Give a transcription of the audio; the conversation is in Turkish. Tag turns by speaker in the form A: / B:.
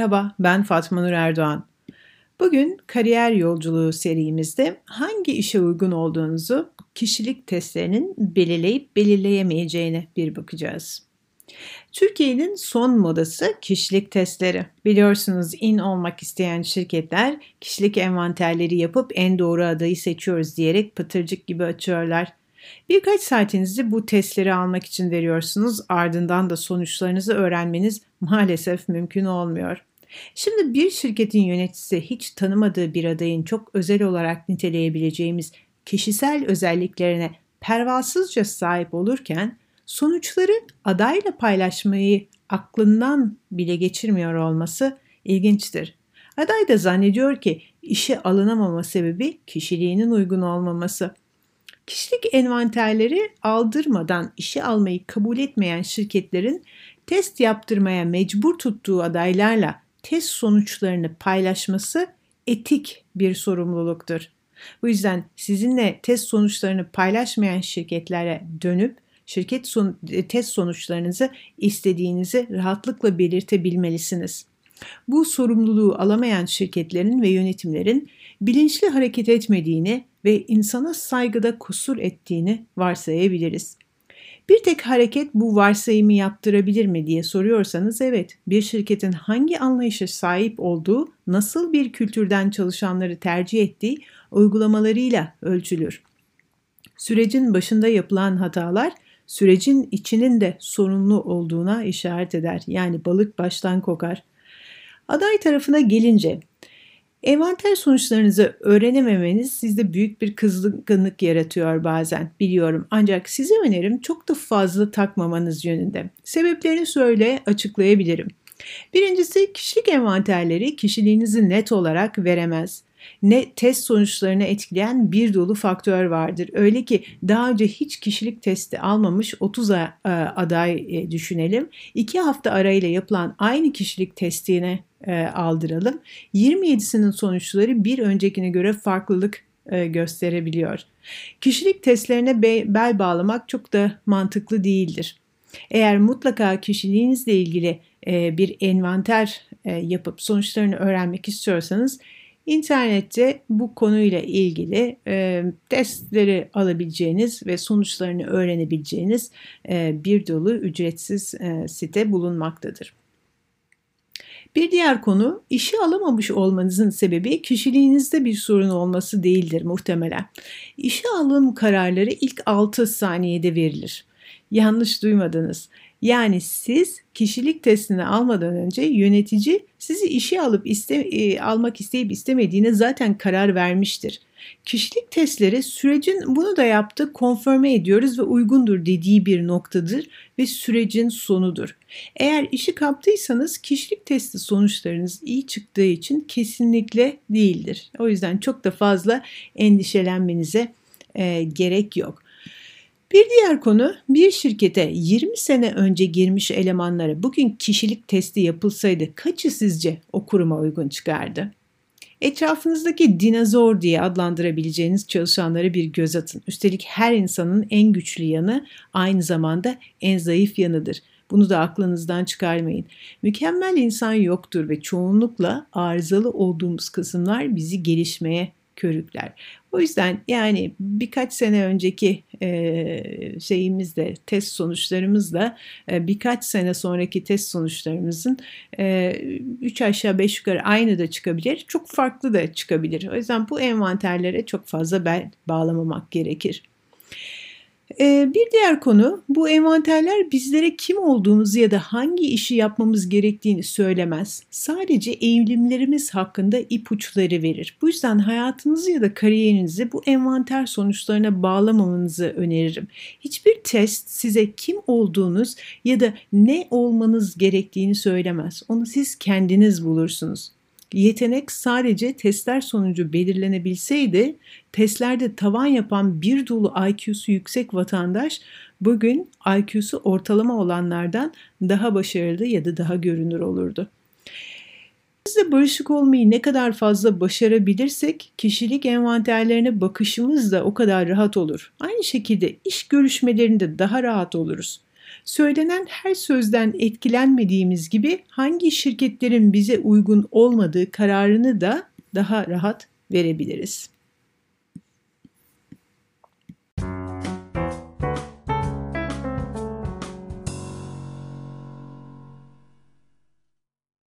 A: Merhaba, ben Fatma Nur Erdoğan. Bugün kariyer yolculuğu serimizde hangi işe uygun olduğunuzu kişilik testlerinin belirleyip belirleyemeyeceğine bir bakacağız. Türkiye'nin son modası kişilik testleri. Biliyorsunuz in olmak isteyen şirketler kişilik envanterleri yapıp en doğru adayı seçiyoruz diyerek pıtırcık gibi açıyorlar. Birkaç saatinizi bu testleri almak için veriyorsunuz. Ardından da sonuçlarınızı öğrenmeniz maalesef mümkün olmuyor. Şimdi bir şirketin yöneticisi hiç tanımadığı bir adayın çok özel olarak niteleyebileceğimiz kişisel özelliklerine pervasızca sahip olurken sonuçları adayla paylaşmayı aklından bile geçirmiyor olması ilginçtir. Aday da zannediyor ki işe alınamama sebebi kişiliğinin uygun olmaması. Kişilik envanterleri aldırmadan işe almayı kabul etmeyen şirketlerin test yaptırmaya mecbur tuttuğu adaylarla test sonuçlarını paylaşması etik bir sorumluluktur. Bu yüzden sizinle test sonuçlarını paylaşmayan şirketlere dönüp şirket son, test sonuçlarınızı istediğinizi rahatlıkla belirtebilmelisiniz. Bu sorumluluğu alamayan şirketlerin ve yönetimlerin bilinçli hareket etmediğini ve insana saygıda kusur ettiğini varsayabiliriz. Bir tek hareket bu varsayımı yaptırabilir mi diye soruyorsanız evet, bir şirketin hangi anlayışa sahip olduğu, nasıl bir kültürden çalışanları tercih ettiği uygulamalarıyla ölçülür. Sürecin başında yapılan hatalar sürecin içinin de sorunlu olduğuna işaret eder. Yani balık baştan kokar. Aday tarafına gelince Envanter sonuçlarınızı öğrenememeniz sizde büyük bir kızgınlık yaratıyor bazen biliyorum. Ancak size önerim çok da fazla takmamanız yönünde. Sebeplerini söyle açıklayabilirim. Birincisi kişilik envanterleri kişiliğinizi net olarak veremez. Ne test sonuçlarını etkileyen bir dolu faktör vardır. Öyle ki daha önce hiç kişilik testi almamış 30 aday e, düşünelim. 2 hafta arayla yapılan aynı kişilik testine e, aldıralım. 27'sinin sonuçları bir öncekine göre farklılık e, gösterebiliyor. Kişilik testlerine bel bağlamak çok da mantıklı değildir. Eğer mutlaka kişiliğinizle ilgili e, bir envanter e, yapıp sonuçlarını öğrenmek istiyorsanız internette bu konuyla ilgili e, testleri alabileceğiniz ve sonuçlarını öğrenebileceğiniz e, bir dolu ücretsiz e, site bulunmaktadır. Bir diğer konu işi alamamış olmanızın sebebi kişiliğinizde bir sorun olması değildir muhtemelen. İşe alım kararları ilk 6 saniyede verilir. Yanlış duymadınız. Yani siz kişilik testini almadan önce yönetici sizi işe alıp iste, e, almak isteyip istemediğine zaten karar vermiştir. Kişilik testleri sürecin bunu da yaptı, konfirme ediyoruz ve uygundur dediği bir noktadır ve sürecin sonudur. Eğer işi kaptıysanız kişilik testi sonuçlarınız iyi çıktığı için kesinlikle değildir. O yüzden çok da fazla endişelenmenize e, gerek yok. Bir diğer konu bir şirkete 20 sene önce girmiş elemanlara bugün kişilik testi yapılsaydı kaçı sizce o kuruma uygun çıkardı? Etrafınızdaki dinozor diye adlandırabileceğiniz çalışanlara bir göz atın. Üstelik her insanın en güçlü yanı aynı zamanda en zayıf yanıdır. Bunu da aklınızdan çıkarmayın. Mükemmel insan yoktur ve çoğunlukla arızalı olduğumuz kısımlar bizi gelişmeye körükler. O yüzden yani birkaç sene önceki e, şeyimizde test sonuçlarımızla e, birkaç sene sonraki test sonuçlarımızın e, 3 aşağı 5 yukarı aynı da çıkabilir. Çok farklı da çıkabilir. O yüzden bu envanterlere çok fazla bağlamamak gerekir. Ee, bir diğer konu bu envanterler bizlere kim olduğumuzu ya da hangi işi yapmamız gerektiğini söylemez. Sadece eğilimlerimiz hakkında ipuçları verir. Bu yüzden hayatınızı ya da kariyerinizi bu envanter sonuçlarına bağlamamanızı öneririm. Hiçbir test size kim olduğunuz ya da ne olmanız gerektiğini söylemez. Onu siz kendiniz bulursunuz. Yetenek sadece testler sonucu belirlenebilseydi, testlerde tavan yapan bir dolu IQ'su yüksek vatandaş bugün IQ'su ortalama olanlardan daha başarılı ya da daha görünür olurdu. Biz de barışık olmayı ne kadar fazla başarabilirsek kişilik envanterlerine bakışımız da o kadar rahat olur. Aynı şekilde iş görüşmelerinde daha rahat oluruz. Söylenen her sözden etkilenmediğimiz gibi hangi şirketlerin bize uygun olmadığı kararını da daha rahat verebiliriz.